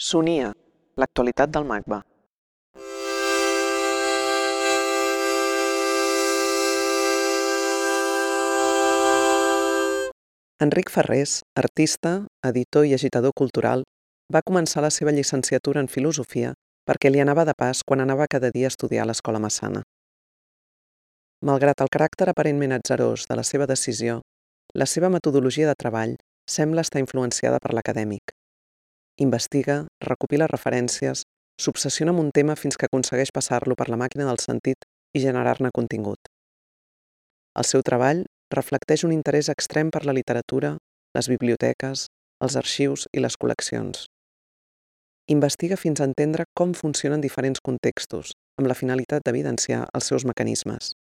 Sonia, l'actualitat del MACBA. Enric Ferrés, artista, editor i agitador cultural, va començar la seva llicenciatura en filosofia perquè li anava de pas quan anava cada dia a estudiar a l'escola Massana. Malgrat el caràcter aparentment atzarós de la seva decisió, la seva metodologia de treball sembla estar influenciada per l'acadèmic. Investiga, recopila referències, s'obsessiona amb un tema fins que aconsegueix passar-lo per la màquina del sentit i generar-ne contingut. El seu treball reflecteix un interès extrem per la literatura, les biblioteques, els arxius i les col·leccions. Investiga fins a entendre com funcionen diferents contextos, amb la finalitat d'evidenciar els seus mecanismes.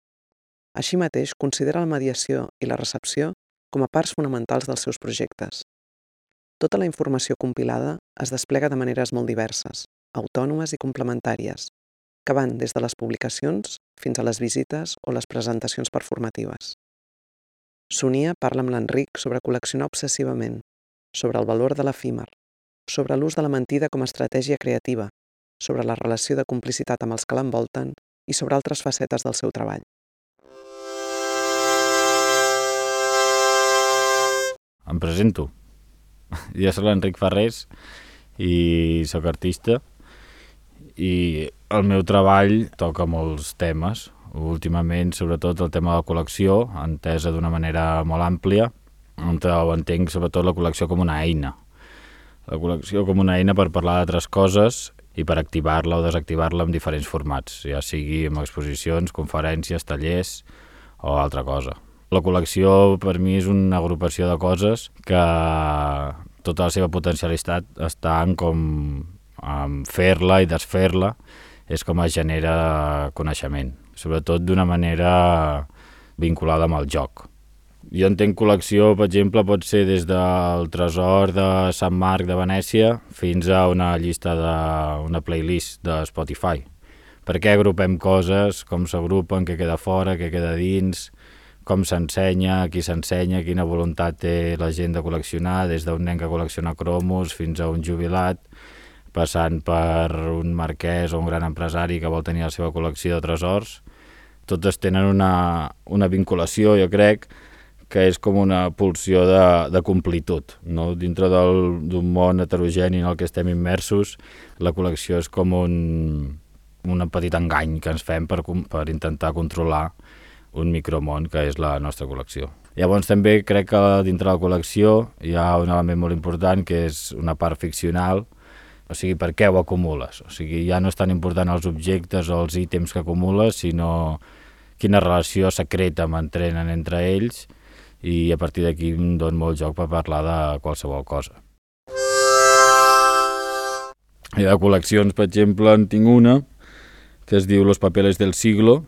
Així mateix, considera la mediació i la recepció com a parts fonamentals dels seus projectes. Tota la informació compilada es desplega de maneres molt diverses, autònomes i complementàries, que van des de les publicacions fins a les visites o les presentacions performatives. Sonia parla amb l'Enric sobre col·leccionar obsessivament, sobre el valor de l'efímer, sobre l'ús de la mentida com a estratègia creativa, sobre la relació de complicitat amb els que l'envolten i sobre altres facetes del seu treball. Em presento. Jo soc l'Enric Ferrés i sóc artista i el meu treball toca molts temes, últimament sobretot el tema de la col·lecció, entesa d'una manera molt àmplia, on ho entenc sobretot la col·lecció com una eina. La col·lecció com una eina per parlar d'altres coses i per activar-la o desactivar-la en diferents formats, ja sigui amb exposicions, conferències, tallers o altra cosa. La col·lecció per mi és una agrupació de coses que tota la seva potencialitat està en com en fer-la i desfer-la és com es genera coneixement sobretot d'una manera vinculada amb el joc. Jo entenc col·lecció, per exemple, pot ser des del tresor de Sant Marc de Venècia fins a una llista de una playlist de Spotify. Per què agrupem coses, com s'agrupen, què queda fora, què queda dins, com s'ensenya, qui s'ensenya, quina voluntat té la gent de col·leccionar, des d'un nen que col·lecciona cromos fins a un jubilat, passant per un marquès o un gran empresari que vol tenir la seva col·lecció de tresors totes tenen una, una vinculació, jo crec, que és com una pulsió de, de completud. No? Dintre d'un món heterogeni en el que estem immersos, la col·lecció és com un, un petit engany que ens fem per, per intentar controlar un micromón que és la nostra col·lecció. Llavors també crec que dintre la col·lecció hi ha un element molt important que és una part ficcional, o sigui, per què ho acumules? O sigui, ja no és tan important els objectes o els ítems que acumules, sinó quina relació secreta mantrenen entre ells i a partir d'aquí em dono molt joc per parlar de qualsevol cosa. I de col·leccions, per exemple, en tinc una que es diu Los papeles del siglo,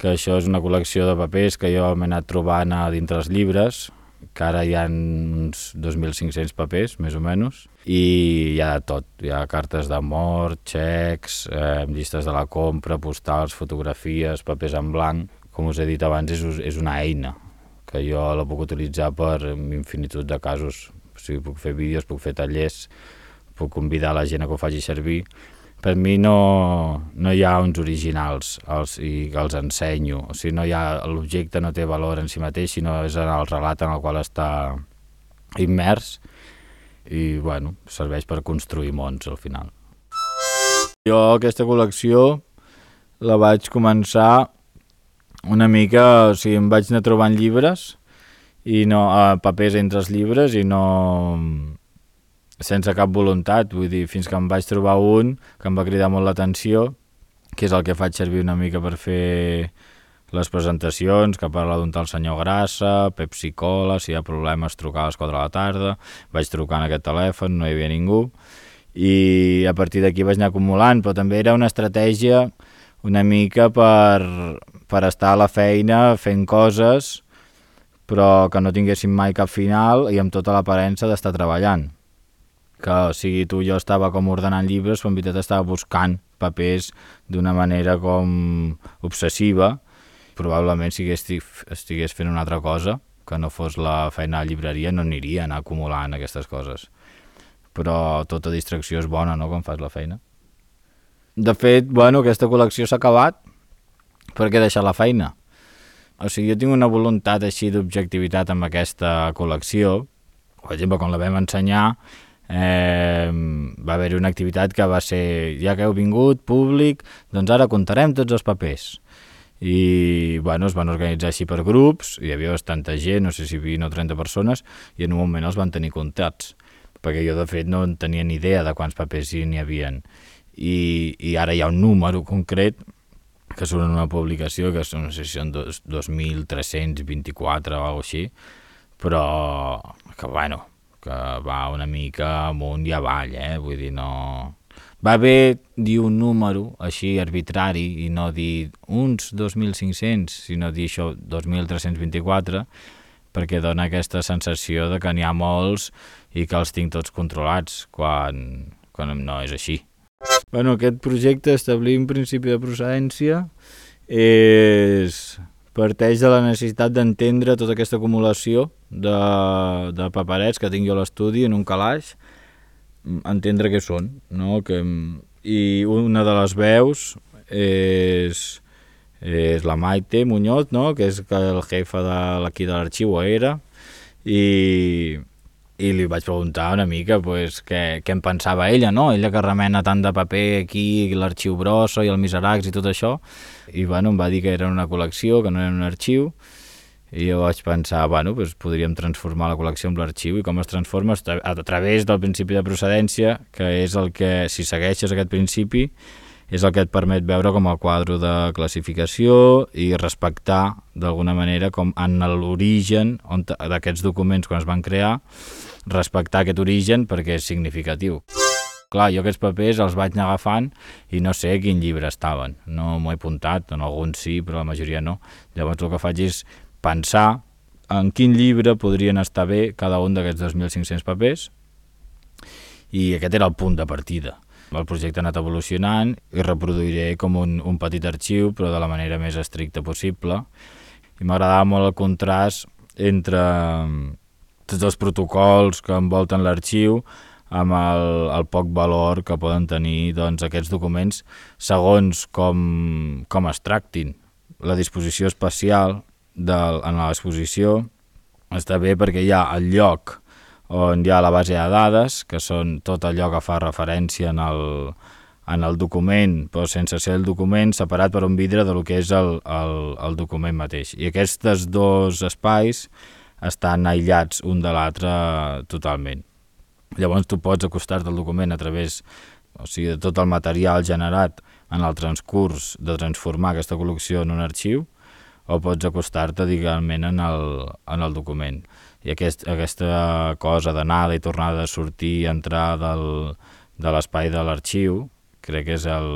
que això és una col·lecció de papers que jo m'he anat trobant a dintre els llibres, que ara hi ha uns 2.500 papers, més o menys, i hi ha de tot. Hi ha cartes d'amor, xecs, eh, llistes de la compra, postals, fotografies, papers en blanc. Com us he dit abans, és, és una eina que jo la puc utilitzar per infinitud de casos. O sigui, puc fer vídeos, puc fer tallers, puc convidar la gent a que ho faci servir per mi no, no hi ha uns originals els, i que els ensenyo. O sigui, no hi ha, l'objecte no té valor en si mateix, sinó és en el relat en el qual està immers i bueno, serveix per construir mons al final. Jo aquesta col·lecció la vaig començar una mica, o sigui, em vaig anar trobant llibres i no, eh, papers entre els llibres i no, sense cap voluntat, vull dir, fins que em vaig trobar un que em va cridar molt l'atenció, que és el que faig servir una mica per fer les presentacions, que parla d'un tal senyor Grassa, Pepsi Cola, si hi ha problemes trucar a les 4 de la tarda, vaig trucar en aquest telèfon, no hi havia ningú, i a partir d'aquí vaig anar acumulant, però també era una estratègia una mica per, per estar a la feina fent coses però que no tinguessin mai cap final i amb tota l'aparença d'estar treballant que o sigui, tu jo estava com ordenant llibres però en veritat estava buscant papers d'una manera com obsessiva probablement si estigués, fent una altra cosa que no fos la feina la llibreria no aniria a anar acumulant aquestes coses però tota distracció és bona, no?, quan fas la feina. De fet, bueno, aquesta col·lecció s'ha acabat perquè he deixat la feina. O sigui, jo tinc una voluntat així d'objectivitat amb aquesta col·lecció. Per exemple, quan la vam ensenyar, eh, va haver-hi una activitat que va ser, ja que heu vingut, públic, doncs ara contarem tots els papers i bueno, es van organitzar així per grups, hi havia bastanta gent, no sé si 20 o 30 persones, i en un moment els van tenir comptats, perquè jo de fet no en tenia ni idea de quants papers n'hi havien. I, I ara hi ha un número concret que surt en una publicació que són, no sé si són 2.324 o alguna així, però que bueno, que va una mica amunt i avall, eh? vull dir, no va bé dir un número així arbitrari i no dir uns 2.500, sinó dir això 2.324, perquè dona aquesta sensació de que n'hi ha molts i que els tinc tots controlats, quan, quan no és així. Bueno, aquest projecte, establir un principi de procedència, és parteix de la necessitat d'entendre tota aquesta acumulació de, de paperets que tinc jo a l'estudi en un calaix, entendre què són, no? Que, I una de les veus és, és la Maite Muñoz, no? que és el jefe de de l'arxiu era, i, i li vaig preguntar una mica pues, què, què en pensava ella, no? ella que remena tant de paper aquí, l'arxiu brossa i el miserax i tot això, i bueno, em va dir que era una col·lecció, que no era un arxiu, i jo vaig pensar, bueno, doncs podríem transformar la col·lecció en l'arxiu. I com es transforma? A través del principi de procedència, que és el que, si segueixes aquest principi, és el que et permet veure com a quadre de classificació i respectar d'alguna manera com en l'origen d'aquests documents quan es van crear, respectar aquest origen perquè és significatiu. Clar, jo aquests papers els vaig anar agafant i no sé quin llibre estaven. No m'ho he apuntat, en alguns sí, però la majoria no. Llavors el que faig és pensar en quin llibre podrien estar bé cada un d'aquests 2.500 papers i aquest era el punt de partida. El projecte ha anat evolucionant i reproduiré com un, un petit arxiu però de la manera més estricta possible i m'agradava molt el contrast entre tots els protocols que envolten l'arxiu amb el, el poc valor que poden tenir doncs, aquests documents segons com, com es tractin. La disposició espacial de, en l'exposició està bé perquè hi ha el lloc on hi ha la base de dades, que són tot allò que fa referència en el, en el document, però sense ser el document, separat per un vidre de lo que és el, el, el document mateix. I aquests dos espais estan aïllats un de l'altre totalment. Llavors tu pots acostar-te al document a través o sigui, de tot el material generat en el transcurs de transformar aquesta col·lecció en un arxiu, o pots acostar-te, diguem en el, en el document. I aquest, aquesta cosa d'anada i tornada de sortir i entrar del, de l'espai de l'arxiu crec que és el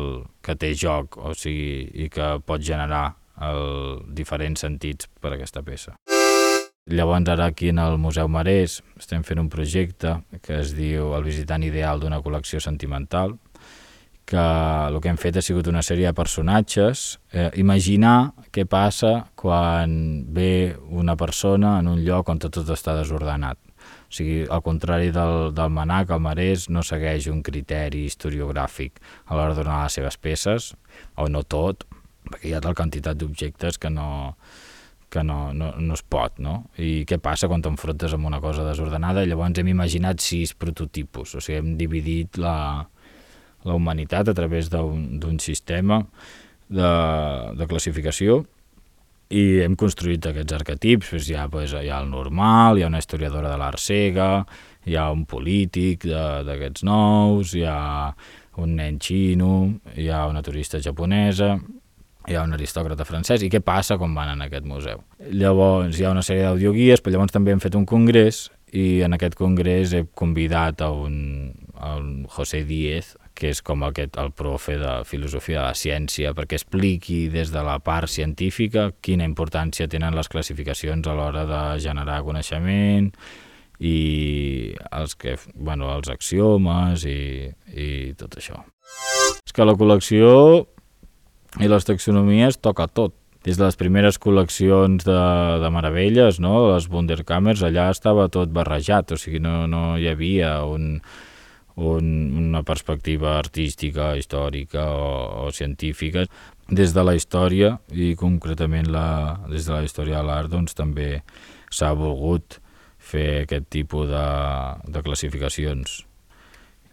que té joc, o sigui, i que pot generar el, diferents sentits per a aquesta peça. Llavors ara aquí en el Museu Marès estem fent un projecte que es diu El visitant ideal d'una col·lecció sentimental, que el que hem fet ha sigut una sèrie de personatges, eh, imaginar què passa quan ve una persona en un lloc on tot està desordenat. O sigui, al contrari del, del Manac, el Marès no segueix un criteri historiogràfic a l'hora de donar les seves peces, o no tot, perquè hi ha tal quantitat d'objectes que no, que no, no, no es pot, no? I què passa quan t'enfrontes amb una cosa desordenada? Llavors hem imaginat sis prototipus, o sigui, hem dividit la, la humanitat a través d'un sistema de, de classificació i hem construït aquests arquetips, doncs hi, ha, doncs, hi ha el normal, hi ha una historiadora de l'art cega, hi ha un polític d'aquests nous, hi ha un nen xino, hi ha una turista japonesa, hi ha un aristòcrata francès, i què passa quan van en aquest museu? Llavors hi ha una sèrie d'audioguies, però llavors també hem fet un congrés, i en aquest congrés he convidat a un, a un José Díez, que és com aquest, el profe de filosofia de la ciència, perquè expliqui des de la part científica quina importància tenen les classificacions a l'hora de generar coneixement i els, que, bueno, els axiomes i, i tot això. És que la col·lecció i les taxonomies toca tot. Des de les primeres col·leccions de, de meravelles, no? les Wunderkammers, allà estava tot barrejat, o sigui, no, no hi havia un, un, una perspectiva artística, històrica o, o científica. Des de la història, i concretament la, des de la història de l'art, doncs també s'ha volgut fer aquest tipus de, de classificacions.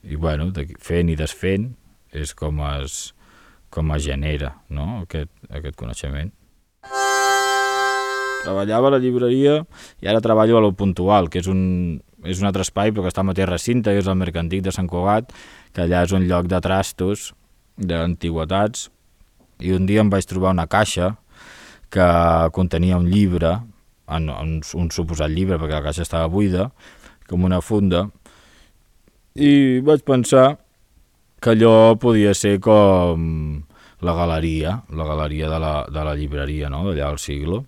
I bueno, de, fent i desfent és com es, com es genera no? aquest, aquest coneixement. Treballava a la llibreria i ara treballo a lo puntual, que és un, és un altre espai però que està al mateix recinte, que és el Mercantic de Sant Cugat, que allà és un lloc de trastos, d'antiguitats, i un dia em vaig trobar una caixa que contenia un llibre, en un suposat llibre, perquè la caixa estava buida, com una funda, i vaig pensar que allò podia ser com la galeria, la galeria de la, de la llibreria, no?, d'allà al siglo,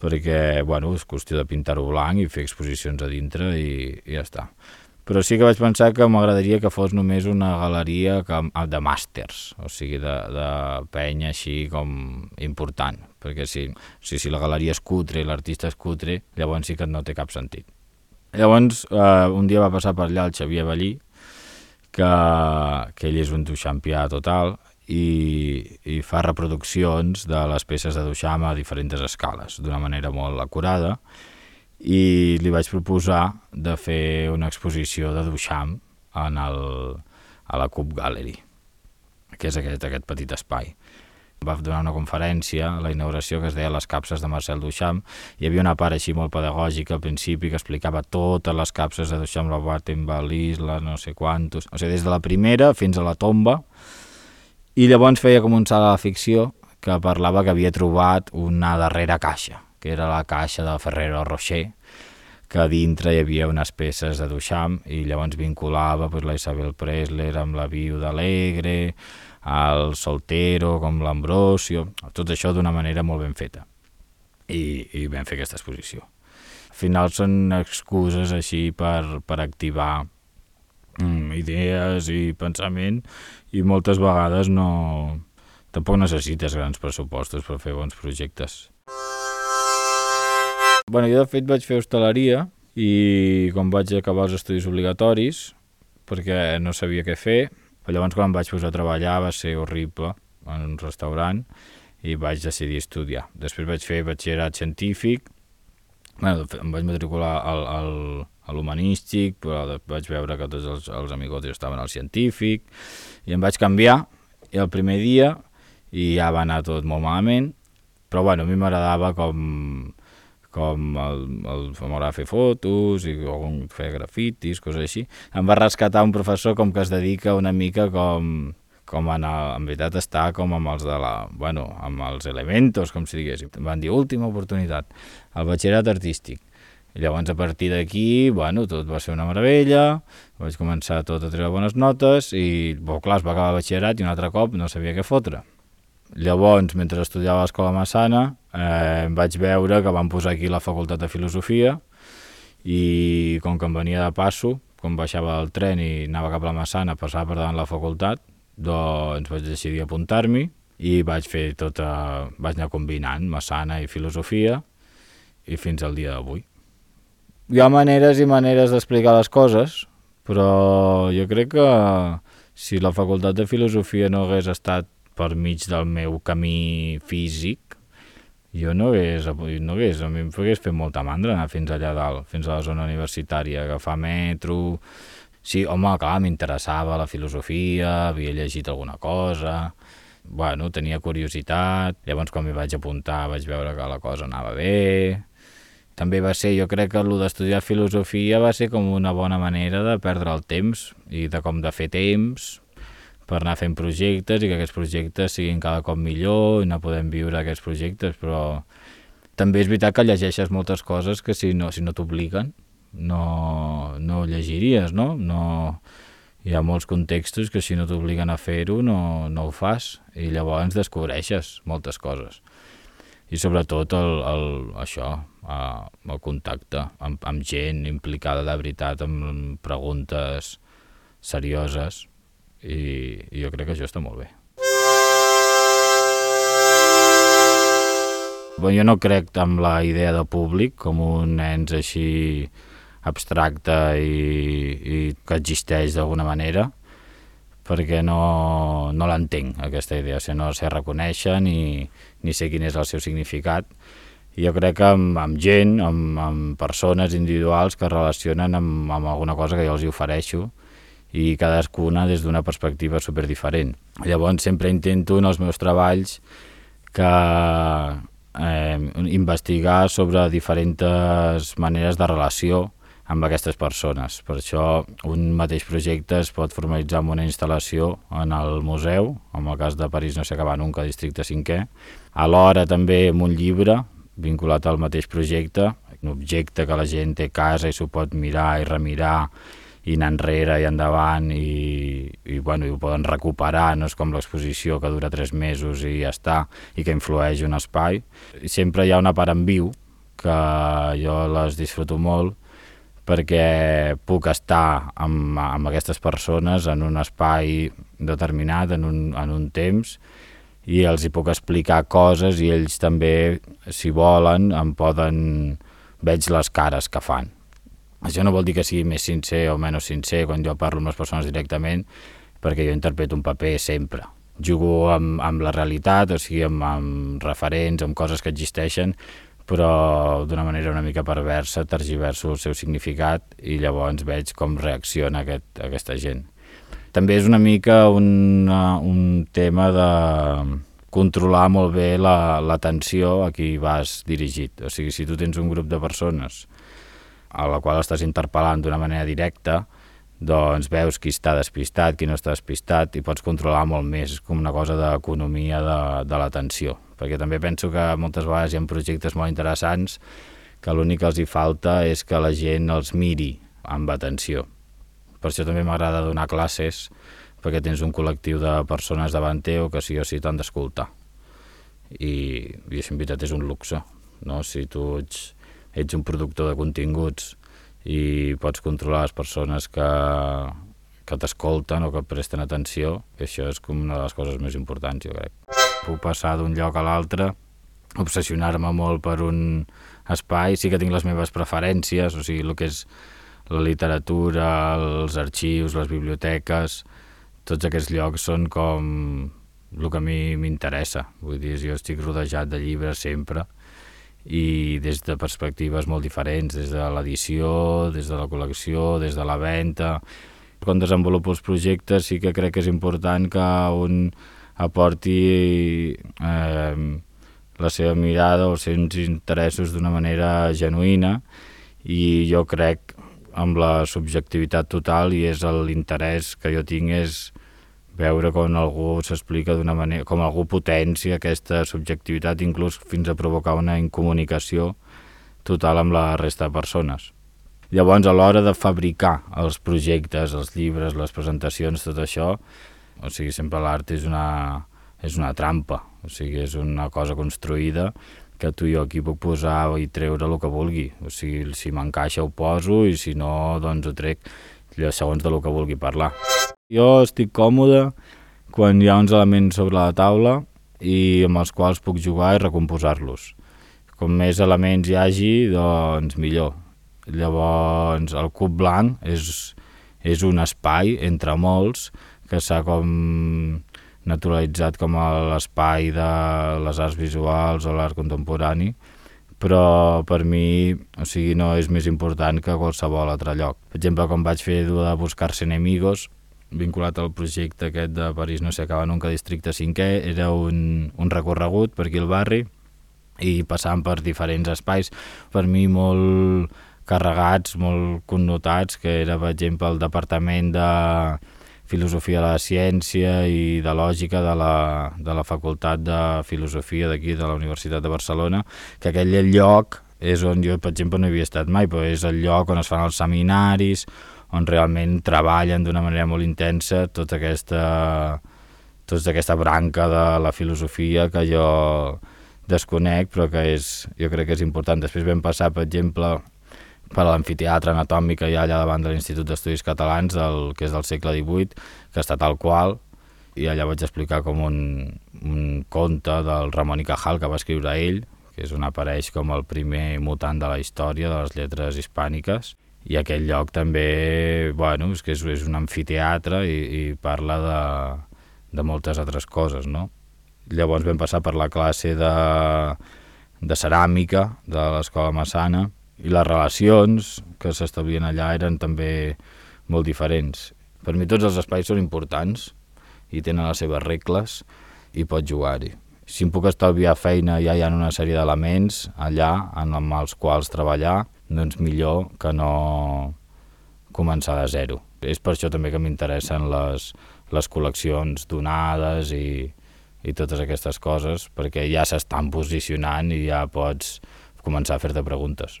perquè, bueno, és qüestió de pintar-ho blanc i fer exposicions a dintre i, i ja està. Però sí que vaig pensar que m'agradaria que fos només una galeria que, de màsters, o sigui, de, de penya així com important, perquè si, si, si la galeria és cutre i l'artista és cutre, llavors sí que no té cap sentit. Llavors, eh, un dia va passar per allà el Xavier Ballí, que, que ell és un duchampià total i, i fa reproduccions de les peces de Duchamp a diferents escales, d'una manera molt acurada, i li vaig proposar de fer una exposició de Duchamp en el, a la Cup Gallery, que és aquest, aquest petit espai va donar una conferència la inauguració que es deia Les capses de Marcel Duchamp. Hi havia una part així molt pedagògica al principi que explicava totes les capses de Duchamp, la Battenbalis, la no sé quantos... O sigui, des de la primera fins a la tomba. I llavors feia com un salt a la ficció que parlava que havia trobat una darrera caixa, que era la caixa de Ferrero Rocher, que a dintre hi havia unes peces de Duchamp i llavors vinculava pues, la Isabel Presler amb la Viuda Alegre, el Soltero, com l'Ambrosio, tot això d'una manera molt ben feta. I, I vam fer aquesta exposició. Al final són excuses així per, per activar mm, idees i pensament i moltes vegades no... Tampoc necessites grans pressupostos per fer bons projectes. Bueno, jo de fet vaig fer hostaleria i quan vaig acabar els estudis obligatoris, perquè no sabia què fer, però llavors quan em vaig posar a treballar va ser horrible en un restaurant i vaig decidir estudiar. Després vaig fer batxillerat científic, bueno, em vaig matricular al, al, a l'humanístic, però vaig veure que tots els, els amigots estaven al científic, i em vaig canviar, i el primer dia, i ja va anar tot molt malament, però bueno, a mi m'agradava com com el, el m'agrada fer fotos i algun fer grafitis, coses així. Em va rescatar un professor com que es dedica una mica com, com en, el, en veritat està com amb els de la, bueno, amb els elementos, com si diguéssim. Em van dir última oportunitat, el batxillerat artístic. I llavors a partir d'aquí, bueno, tot va ser una meravella, vaig començar tot a treure bones notes i, bo, clar, es va acabar el batxillerat i un altre cop no sabia què fotre. Llavors, mentre estudiava a l'Escola Massana, eh, vaig veure que van posar aquí la Facultat de Filosofia i com que em venia de passo, quan baixava del tren i anava cap a la Massana, passava per davant la facultat, doncs vaig decidir apuntar-m'hi i vaig fer tota... vaig anar combinant Massana i Filosofia i fins al dia d'avui. Hi ha maneres i maneres d'explicar les coses, però jo crec que si la Facultat de Filosofia no hagués estat per mig del meu camí físic, jo no hagués, no hagués, a mi em hagués fet molta mandra anar fins allà dalt, fins a la zona universitària, agafar metro... Sí, home, clar, m'interessava la filosofia, havia llegit alguna cosa, bueno, tenia curiositat, llavors quan m'hi vaig apuntar vaig veure que la cosa anava bé, també va ser, jo crec que el d'estudiar filosofia va ser com una bona manera de perdre el temps i de com de fer temps, per anar fent projectes i que aquests projectes siguin cada cop millor i no podem viure aquests projectes, però també és veritat que llegeixes moltes coses que si no, si no t'obliguen no, no llegiries, no? no? Hi ha molts contextos que si no t'obliguen a fer-ho no, no ho fas i llavors descobreixes moltes coses. I sobretot el, el, això, el contacte amb, amb gent implicada de veritat, amb preguntes serioses, i, i jo crec que això està molt bé. Bé, jo no crec en la idea de públic com un ens així abstracta i, i que existeix d'alguna manera perquè no, no l'entenc, aquesta idea, o sigui, no sé reconèixer ni, ni sé quin és el seu significat. Jo crec que amb, amb gent, amb, amb persones individuals que es relacionen amb, amb alguna cosa que jo els hi ofereixo i cadascuna des d'una perspectiva super diferent. Llavors sempre intento en els meus treballs que eh, investigar sobre diferents maneres de relació amb aquestes persones. Per això un mateix projecte es pot formalitzar amb una instal·lació en el museu, en el cas de París no s'acaba nunca, districte 5è, alhora també amb un llibre vinculat al mateix projecte, un objecte que la gent té a casa i s'ho pot mirar i remirar i anar enrere i endavant i, i, bueno, i ho poden recuperar, no és com l'exposició que dura tres mesos i ja està, i que influeix un espai. Sempre hi ha una part en viu, que jo les disfruto molt, perquè puc estar amb, amb aquestes persones en un espai determinat, en un, en un temps, i els hi puc explicar coses i ells també, si volen, em poden... veig les cares que fan. Això no vol dir que sigui més sincer o menys sincer quan jo parlo amb les persones directament, perquè jo interpreto un paper sempre. Jugo amb, amb la realitat, o sigui, amb, amb referents, amb coses que existeixen, però d'una manera una mica perversa tergiverso el seu significat i llavors veig com reacciona aquest, aquesta gent. També és una mica un, un tema de controlar molt bé l'atenció la, a qui vas dirigit. O sigui, si tu tens un grup de persones a la qual estàs interpel·lant d'una manera directa, doncs veus qui està despistat, qui no està despistat i pots controlar molt més, és com una cosa d'economia de, de l'atenció perquè també penso que moltes vegades hi ha projectes molt interessants que l'únic que els hi falta és que la gent els miri amb atenció. Per això també m'agrada donar classes, perquè tens un col·lectiu de persones davant teu que sí o sí t'han d'escoltar. I, I això en veritat és un luxe, no? Si tu ets, ets un productor de continguts i pots controlar les persones que, que t'escolten o que presten atenció, això és com una de les coses més importants, jo crec. Puc passar d'un lloc a l'altre, obsessionar-me molt per un espai, sí que tinc les meves preferències, o sigui, el que és la literatura, els arxius, les biblioteques, tots aquests llocs són com el que a mi m'interessa. Vull dir, jo estic rodejat de llibres sempre i des de perspectives molt diferents, des de l'edició, des de la col·lecció, des de la venda. Quan desenvolupo els projectes sí que crec que és important que un aporti eh, la seva mirada o els seus interessos d'una manera genuïna i jo crec amb la subjectivitat total i és l'interès que jo tinc és veure com algú s'explica d'una manera, com algú potencia aquesta subjectivitat inclús fins a provocar una incomunicació total amb la resta de persones. Llavors, a l'hora de fabricar els projectes, els llibres, les presentacions, tot això, o sigui, sempre l'art és una, és una trampa, o sigui, és una cosa construïda que tu i jo aquí puc posar i treure el que vulgui. O sigui, si m'encaixa ho poso i si no, doncs ho trec segons de lo que vulgui parlar. Jo estic còmode quan hi ha uns elements sobre la taula i amb els quals puc jugar i recomposar-los. Com més elements hi hagi, doncs millor. Llavors, el cub blanc és, és un espai entre molts que s'ha com naturalitzat com l'espai de les arts visuals o l'art contemporani, però per mi o sigui, no és més important que qualsevol altre lloc. Per exemple, quan vaig fer de Buscar-se enemigos, vinculat al projecte aquest de París no s'acaba nunca districte 5è, era un, un recorregut per aquí al barri i passant per diferents espais, per mi molt carregats, molt connotats, que era, per exemple, el departament de filosofia de la ciència i de lògica de la, de la Facultat de Filosofia d'aquí, de la Universitat de Barcelona, que aquell lloc és on jo, per exemple, no havia estat mai, però és el lloc on es fan els seminaris, on realment treballen d'una manera molt intensa tota aquesta, tota aquesta branca de la filosofia que jo desconec, però que és, jo crec que és important. Després vam passar, per exemple, per l'amfiteatre anatòmic que hi ha allà davant de l'Institut d'Estudis Catalans, del, que és del segle XVIII, que està tal qual, i allà vaig explicar com un, un conte del Ramon i Cajal que va escriure ell, que és on apareix com el primer mutant de la història de les lletres hispàniques, i aquell lloc també, bueno, és que és, és un anfiteatre i, i parla de, de moltes altres coses, no? Llavors vam passar per la classe de, de ceràmica de l'escola Massana i les relacions que s'establien allà eren també molt diferents. Per mi tots els espais són importants i tenen les seves regles i pots jugar-hi. Si em puc estalviar feina ja hi ha una sèrie d'elements allà en els quals treballar, doncs millor que no començar de zero. És per això també que m'interessen les, les col·leccions donades i, i totes aquestes coses, perquè ja s'estan posicionant i ja pots començar a fer-te preguntes.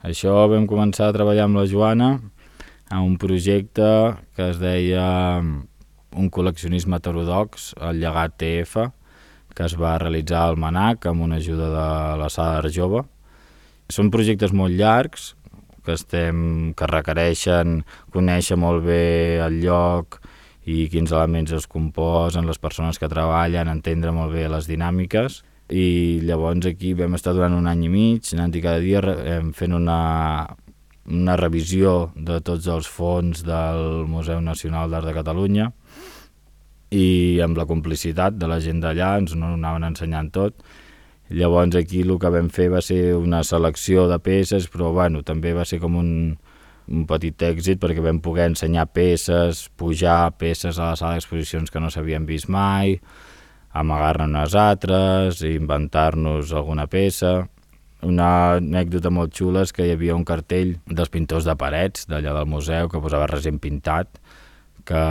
Això vam començar a treballar amb la Joana a un projecte que es deia un col·leccionisme heterodox, el llegat TF, que es va realitzar al Manac amb una ajuda de la Sala Jove. Són projectes molt llargs que, estem, que requereixen conèixer molt bé el lloc i quins elements es composen, les persones que treballen, entendre molt bé les dinàmiques i llavors aquí vam estar durant un any i mig anant cada dia fent una, una revisió de tots els fons del Museu Nacional d'Art de Catalunya i amb la complicitat de la gent d'allà ens no anaven ensenyant tot. Llavors aquí el que vam fer va ser una selecció de peces, però bueno, també va ser com un, un petit èxit perquè vam poder ensenyar peces, pujar peces a la sala d'exposicions que no s'havien vist mai, amagar-ne unes altres, inventar-nos alguna peça. Una anècdota molt xula és que hi havia un cartell dels pintors de parets d'allà del museu que posava recent pintat, que,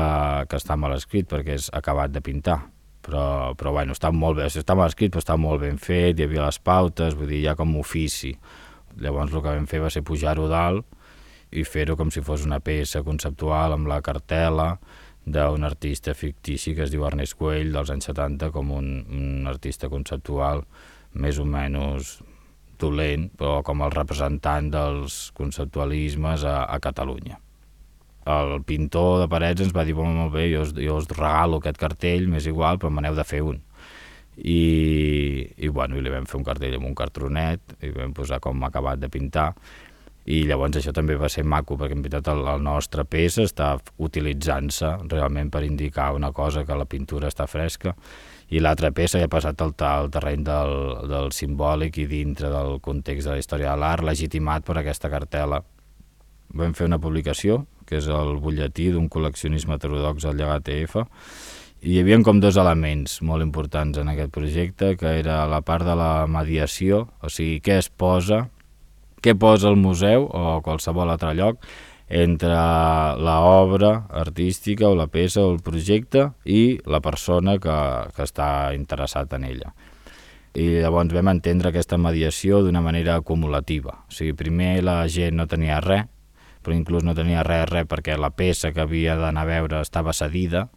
que està mal escrit perquè és acabat de pintar. Però, però bueno, està molt bé, està mal escrit però està molt ben fet, hi havia les pautes, vull dir, ja com ofici. Llavors el que vam fer va ser pujar-ho dalt i fer-ho com si fos una peça conceptual amb la cartela, d'un artista fictici que es diu Ernest Güell dels anys 70 com un, un artista conceptual més o menys dolent, però com el representant dels conceptualismes a, a Catalunya. El pintor de parets ens va dir, bueno, molt bé, jo us, jo us regalo aquest cartell, m'és igual, però me n'heu de fer un. I, i, bueno, i li vam fer un cartell amb un cartronet, i vam posar com acabat de pintar, i llavors això també va ser maco perquè en veritat el nostre pes està utilitzant-se realment per indicar una cosa que la pintura està fresca i l'altra peça ja ha passat al, al terreny del, del simbòlic i dintre del context de la història de l'art legitimat per aquesta cartela. Vam fer una publicació, que és el butlletí d'un col·leccionisme heterodox al llegat EF, i hi havia com dos elements molt importants en aquest projecte, que era la part de la mediació, o sigui, què es posa què posa el museu o qualsevol altre lloc entre l'obra artística o la peça o el projecte i la persona que, que està interessat en ella. I llavors vam entendre aquesta mediació d'una manera acumulativa. O sigui, primer la gent no tenia res, però inclús no tenia res, res perquè la peça que havia d'anar a veure estava cedida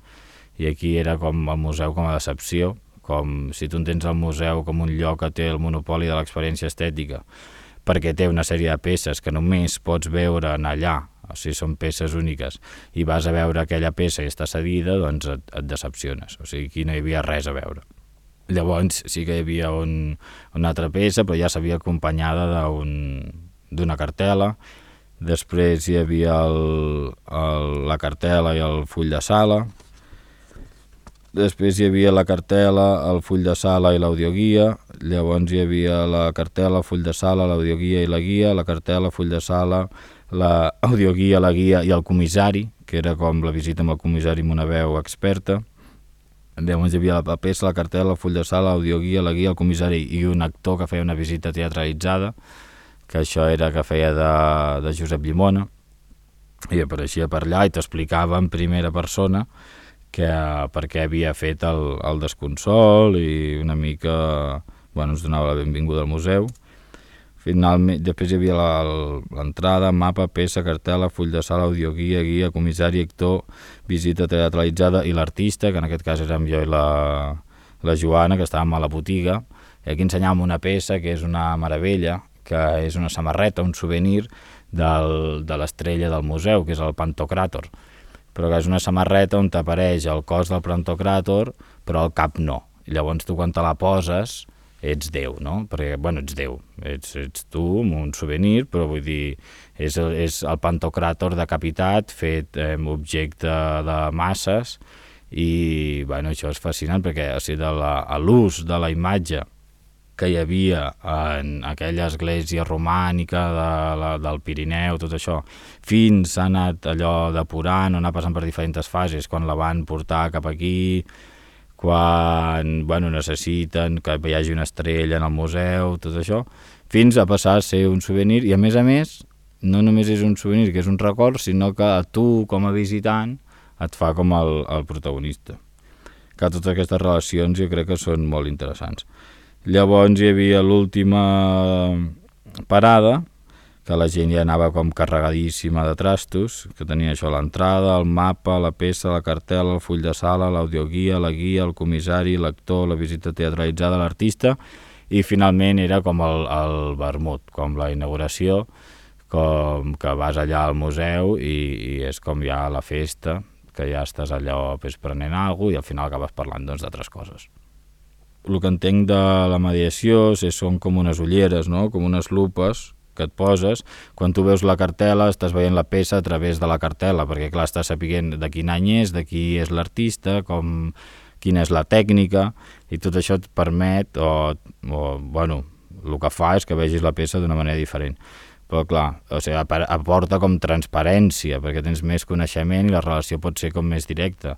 i aquí era com el museu com a decepció, com si tu entens el museu com un lloc que té el monopoli de l'experiència estètica perquè té una sèrie de peces que només pots veure en allà, o sigui, són peces úniques, i vas a veure aquella peça i està cedida, doncs et, et decepciones. O sigui, aquí no hi havia res a veure. Llavors sí que hi havia un, una altra peça, però ja s'havia acompanyada d'una un, cartela, després hi havia el, el, la cartela i el full de sala, després hi havia la cartela, el full de sala i l'audioguia, llavors hi havia la cartela, el full de sala, l'audioguia i la guia, la cartela, full de sala, l'audioguia, la guia i el comissari, que era com la visita amb el comissari amb una veu experta. Llavors hi havia la peça, la cartela, el full de sala, l'audioguia, la guia, el comissari i un actor que feia una visita teatralitzada, que això era que feia de, de Josep Llimona, i apareixia per allà i t'explicava en primera persona que per què havia fet el, el desconsol i una mica bueno, ens donava la benvinguda al museu. Finalment, després hi havia l'entrada, mapa, peça, cartela, full de sala, audioguia, guia, comissari, actor, visita teatralitzada i l'artista, que en aquest cas érem jo i la, la Joana, que estàvem a la botiga, i aquí ensenyàvem una peça que és una meravella, que és una samarreta, un souvenir del, de l'estrella del museu, que és el Pantocràtor però que és una samarreta on t'apareix el cos del Pantocràtor, però el cap no. I llavors tu quan te la poses ets Déu, no? Perquè, bueno, ets Déu, ets, ets tu amb un souvenir, però vull dir, és, és el pantocràtor decapitat fet eh, objecte de masses i, bueno, això és fascinant perquè o sigui, l'ús de la imatge que hi havia en aquella església romànica de la, del Pirineu, tot això, fins s'ha anat allò depurant, anar passant per diferents fases, quan la van portar cap aquí, quan bueno, necessiten que hi hagi una estrella en el museu, tot això, fins a passar a ser un souvenir i a més a més no només és un souvenir que és un record, sinó que tu com a visitant et fa com el, el protagonista. Que totes aquestes relacions jo crec que són molt interessants. Llavors hi havia l'última parada, que la gent ja anava com carregadíssima de trastos, que tenia això l'entrada, el mapa, la peça, la cartela, el full de sala, l'audioguia, la guia, el comissari, l'actor, la visita teatralitzada, l'artista, i finalment era com el, el vermut, com la inauguració, com que vas allà al museu i, i és com ja la festa, que ja estàs allò pues, prenent alguna cosa i al final acabes parlant doncs, d'altres coses. El que entenc de la mediació és, són com unes ulleres, no? com unes lupes, que et poses, quan tu veus la cartela estàs veient la peça a través de la cartela, perquè clar, estàs sapiguent de quin any és, de qui és l'artista, com quina és la tècnica, i tot això et permet, o, o bueno, el que fa és que vegis la peça d'una manera diferent. Però clar, o sigui, aporta com transparència, perquè tens més coneixement i la relació pot ser com més directa.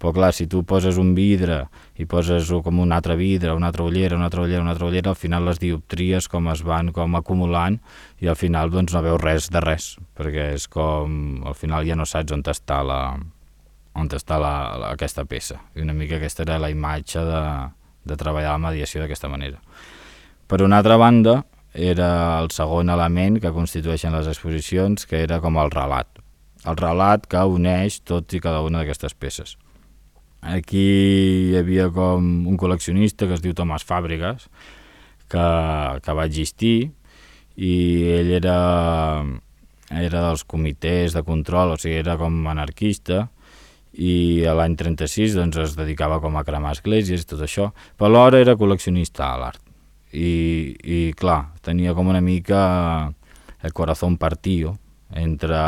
Però clar, si tu poses un vidre i poses com un altre vidre, una altra ullera, una altra ullera, una altra ullera, al final les dioptries com es van com acumulant i al final doncs no veus res de res, perquè és com, al final ja no saps on està la, on està la, la, aquesta peça. I una mica aquesta era la imatge de, de treballar la mediació d'aquesta manera. Per una altra banda, era el segon element que constitueixen les exposicions, que era com el relat. El relat que uneix tots i cada una d'aquestes peces. Aquí hi havia com un col·leccionista que es diu Tomàs Fàbregas, que, que va existir i ell era, era dels comitès de control, o sigui, era com anarquista, i a l'any 36 doncs, es dedicava com a cremar esglésies i tot això, però alhora era col·leccionista a l'art. I, I clar, tenia com una mica el corazón partido entre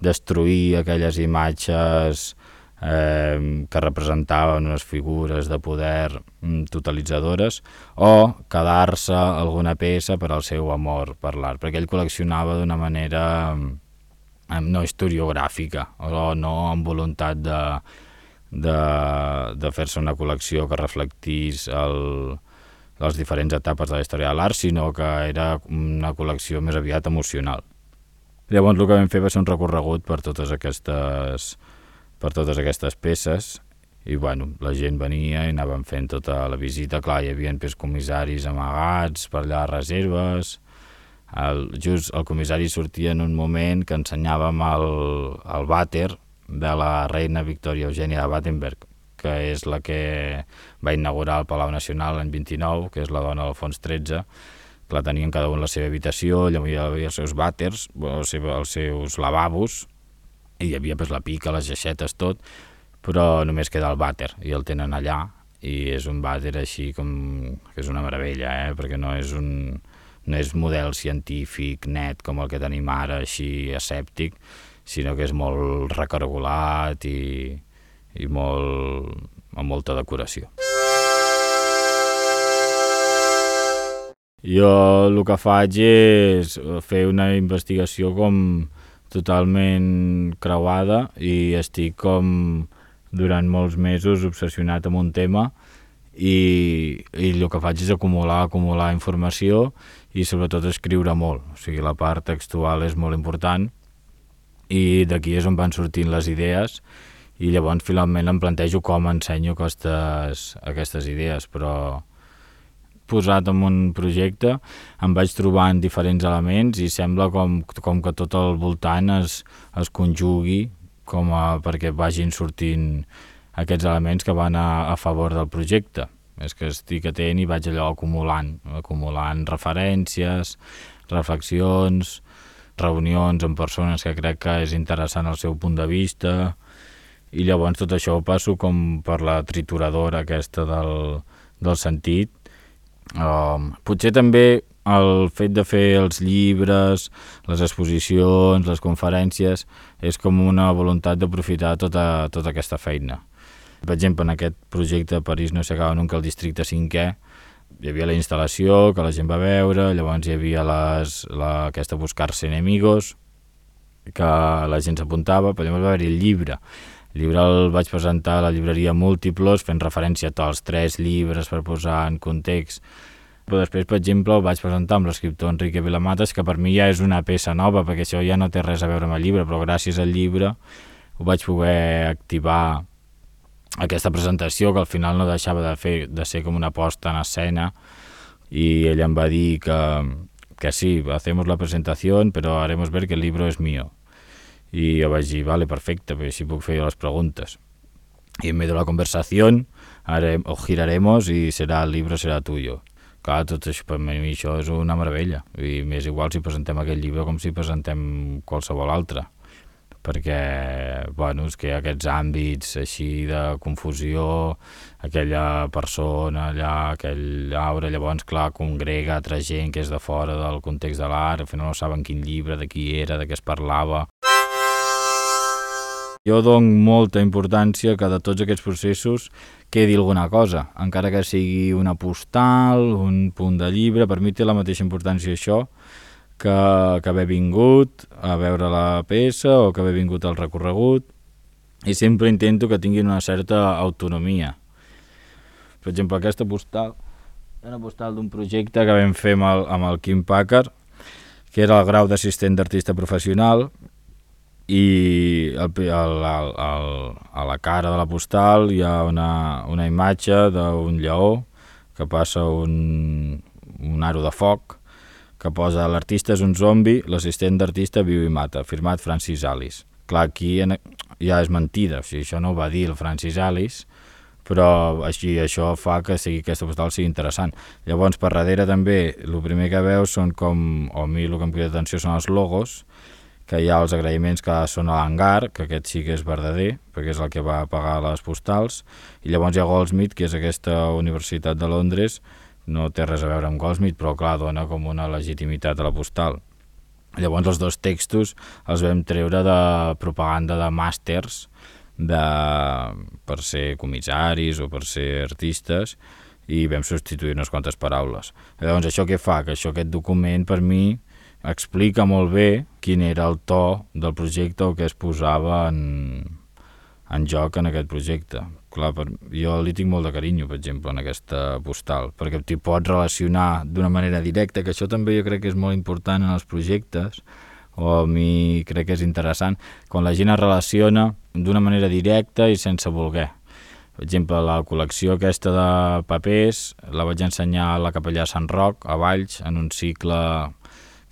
destruir aquelles imatges eh, que representaven unes figures de poder mm, totalitzadores o quedar-se alguna peça per al seu amor per l'art, perquè ell col·leccionava d'una manera eh, no historiogràfica o no amb voluntat de, de, de fer-se una col·lecció que reflectís el, les diferents etapes de la història de l'art, sinó que era una col·lecció més aviat emocional. Llavors el que vam fer va ser un recorregut per totes aquestes per totes aquestes peces. I bueno, la gent venia i anàvem fent tota la visita, clar, hi havia comissaris amagats per allà a reserves, el, just el comissari sortia en un moment que ensenyàvem el, el vàter de la reina Victòria Eugènia de Battenberg, que és la que va inaugurar el Palau Nacional l'any 29, que és la dona d'Alfons XIII, que la tenien cada un la seva habitació, allà hi havia els seus vàters, els seus lavabos, hi havia pues, la pica, les geixetes, tot, però només queda el vàter i el tenen allà i és un vàter així com que és una meravella, eh? perquè no és un no és model científic net com el que tenim ara, així escèptic, sinó que és molt recargolat i, i molt, amb molta decoració. Jo el que faig és fer una investigació com totalment creuada i estic com durant molts mesos obsessionat amb un tema i, i el que faig és acumular, acumular informació i sobretot escriure molt, o sigui, la part textual és molt important i d'aquí és on van sortint les idees i llavors finalment em plantejo com ensenyo aquestes, aquestes idees, però posat en un projecte em vaig trobant diferents elements i sembla com, com que tot al voltant es, es conjugui com a, perquè vagin sortint aquests elements que van a, a favor del projecte. És que estic atent i vaig allò acumulant, acumulant referències, reflexions, reunions amb persones que crec que és interessant el seu punt de vista i llavors tot això ho passo com per la trituradora aquesta del, del sentit Um, potser també el fet de fer els llibres, les exposicions, les conferències, és com una voluntat d'aprofitar tota, tota aquesta feina. Per exemple, en aquest projecte París no s'acaba nunca al districte 5è, hi havia la instal·lació que la gent va veure, llavors hi havia les, la, aquesta Buscar-se enemigos, que la gent s'apuntava, però llavors va haver-hi el llibre. Llibre el vaig presentar a la llibreria Múltiplos, fent referència a tots els tres llibres per posar en context. Però després, per exemple, el vaig presentar amb l'escriptor Enrique Vilamates, que per mi ja és una peça nova, perquè això ja no té res a veure amb el llibre, però gràcies al llibre ho vaig poder activar aquesta presentació, que al final no deixava de, fer, de ser com una posta en escena, i ell em va dir que, que sí, hacemos la presentación, pero haremos ver que el libro es mío. Y yo vaig dir, vale, perfecte, pues si fer les preguntes. Y en medio de la conversación harem, o giraremos y será el libro será tuyo. Clar, tot això, per mi això és una meravella. I m'és igual si presentem aquest llibre com si presentem qualsevol altre perquè bueno, és que aquests àmbits així de confusió, aquella persona allà, aquell aure, llavors, clar, congrega altra gent que és de fora del context de l'art, al final no saben quin llibre, de qui era, de què es parlava. Jo dono molta importància que de tots aquests processos quedi alguna cosa, encara que sigui una postal, un punt de llibre, per mi té la mateixa importància això que, que haver vingut a veure la peça o que haver vingut al recorregut i sempre intento que tinguin una certa autonomia. Per exemple, aquesta postal, una postal d'un projecte que vam fer amb el, amb el Kim Packard, que era el grau d'assistent d'artista professional, i el, el, el, el, a la cara de la postal hi ha una, una imatge d'un lleó que passa un, un aro de foc que posa l'artista és un zombi, l'assistent d'artista viu i mata, firmat Francis Alice. Clar, aquí ja és mentida, o sigui, això no ho va dir el Francis Alice, però així això fa que sigui aquesta postal sigui interessant. Llavors, per darrere també, el primer que veus són com, o a mi el que em crida atenció són els logos, que hi ha els agraïments que són a l'hangar, que aquest sí que és verdader, perquè és el que va pagar les postals, i llavors hi ha Goldsmith, que és aquesta Universitat de Londres, no té res a veure amb Goldsmith, però clar, dona com una legitimitat a la postal. Llavors els dos textos els vam treure de propaganda de màsters de, per ser comissaris o per ser artistes i vam substituir unes quantes paraules. Llavors això què fa? Que això, aquest document per mi explica molt bé quin era el to del projecte o què es posava en, en joc en aquest projecte. Clar, per, jo li tinc molt de carinyo, per exemple, en aquesta postal, perquè t'hi pots relacionar d'una manera directa, que això també jo crec que és molt important en els projectes, o a mi crec que és interessant, quan la gent es relaciona d'una manera directa i sense voler. Per exemple, la col·lecció aquesta de papers la vaig ensenyar a la capellà Sant Roc, a Valls, en un cicle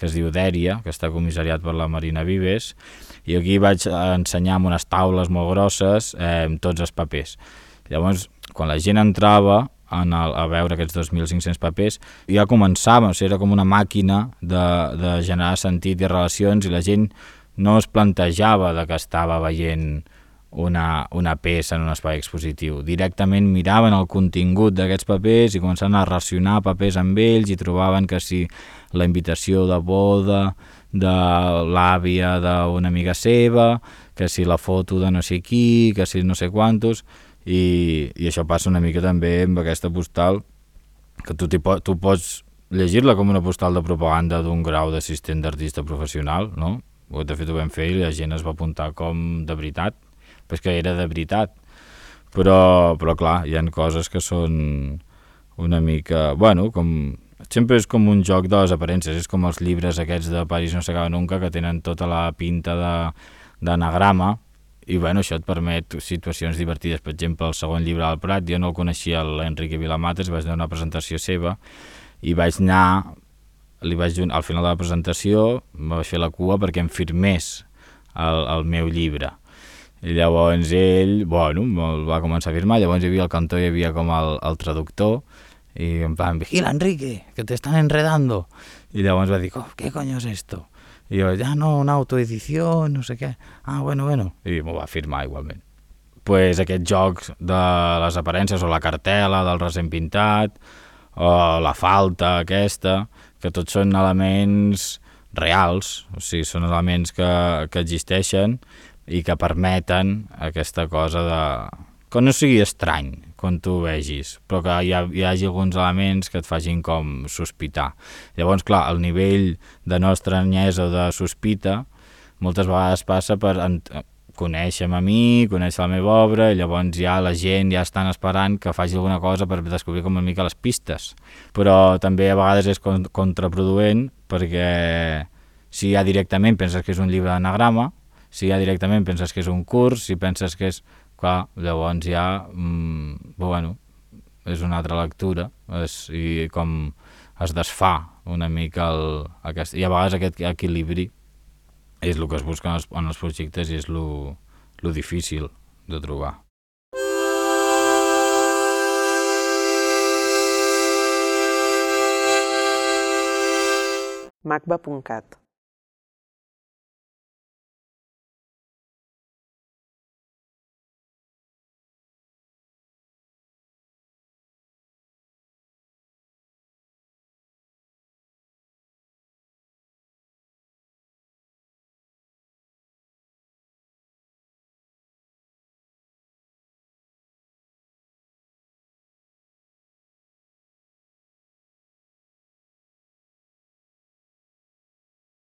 que es diu Dèria, que està comissariat per la Marina Vives, i aquí vaig ensenyar amb unes taules molt grosses eh, tots els papers. Llavors, quan la gent entrava en el, a veure aquests 2.500 papers, ja començava, o sigui, era com una màquina de, de generar sentit i relacions i la gent no es plantejava de que estava veient una, una peça en un espai expositiu. Directament miraven el contingut d'aquests papers i començaven a relacionar papers amb ells i trobaven que si la invitació de boda de l'àvia d'una amiga seva, que si la foto de no sé qui, que si no sé quantos, i, i això passa una mica també amb aquesta postal, que tu, po tu pots llegir-la com una postal de propaganda d'un grau d'assistent d'artista professional, no? De fet ho vam fer i la gent es va apuntar com de veritat, però que era de veritat. Però, però clar, hi han coses que són una mica... Bueno, com... Sempre és com un joc de les aparences, és com els llibres aquests de París no s'acaba nunca, que tenen tota la pinta d'anagrama, i bueno, això et permet situacions divertides. Per exemple, el segon llibre del Prat, jo no el coneixia l'Enrique Vilamates, vaig donar una presentació seva, i vaig anar, li vaig, al final de la presentació, vaig fer la cua perquè em firmés el, el meu llibre i llavors ell, bueno, el va començar a firmar, llavors hi havia el cantó, hi havia com el, el traductor, i en plan, vigila Enrique, que te están enredando. I llavors va dir, oh, ¿qué coño es esto? I jo, ja no, una autoedició, no sé què. Ah, bueno, bueno. I m'ho va firmar igualment. pues aquest joc de les aparences o la cartela del recent pintat o la falta aquesta, que tots són elements reals, o sigui, són elements que, que existeixen i que permeten aquesta cosa de... que no sigui estrany quan tu ho vegis, però que hi, ha, hi hagi alguns elements que et facin com sospitar. Llavors, clar, el nivell de nostra estranyesa o de sospita moltes vegades passa per conèixer-me a mi, conèixer la meva obra, i llavors ja la gent ja estan esperant que faci alguna cosa per descobrir com una mica les pistes. Però també a vegades és contraproduent perquè si ja directament penses que és un llibre d'anagrama, si ja directament penses que és un curs, si penses que és... Clar, llavors ja, mmm, bueno, és una altra lectura és, i com es desfà una mica el, aquest, i a vegades aquest equilibri és el que es busca en els, en els projectes i és el difícil de trobar. macba.cat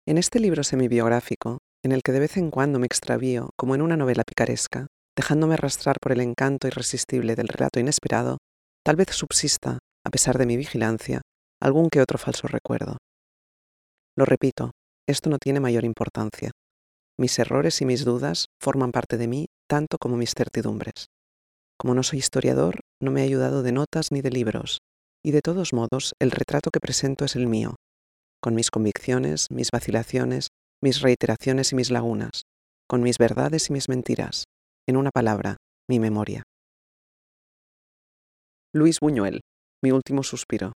En este libro semibiográfico, en el que de vez en cuando me extravío, como en una novela picaresca, dejándome arrastrar por el encanto irresistible del relato inesperado, tal vez subsista, a pesar de mi vigilancia, algún que otro falso recuerdo. Lo repito, esto no tiene mayor importancia. Mis errores y mis dudas forman parte de mí tanto como mis certidumbres. Como no soy historiador, no me he ayudado de notas ni de libros, y de todos modos el retrato que presento es el mío, con mis convicciones, mis vacilaciones, mis reiteraciones y mis lagunas, con mis verdades y mis mentiras, en una palabra, mi memoria. Luis Buñuel, mi último suspiro.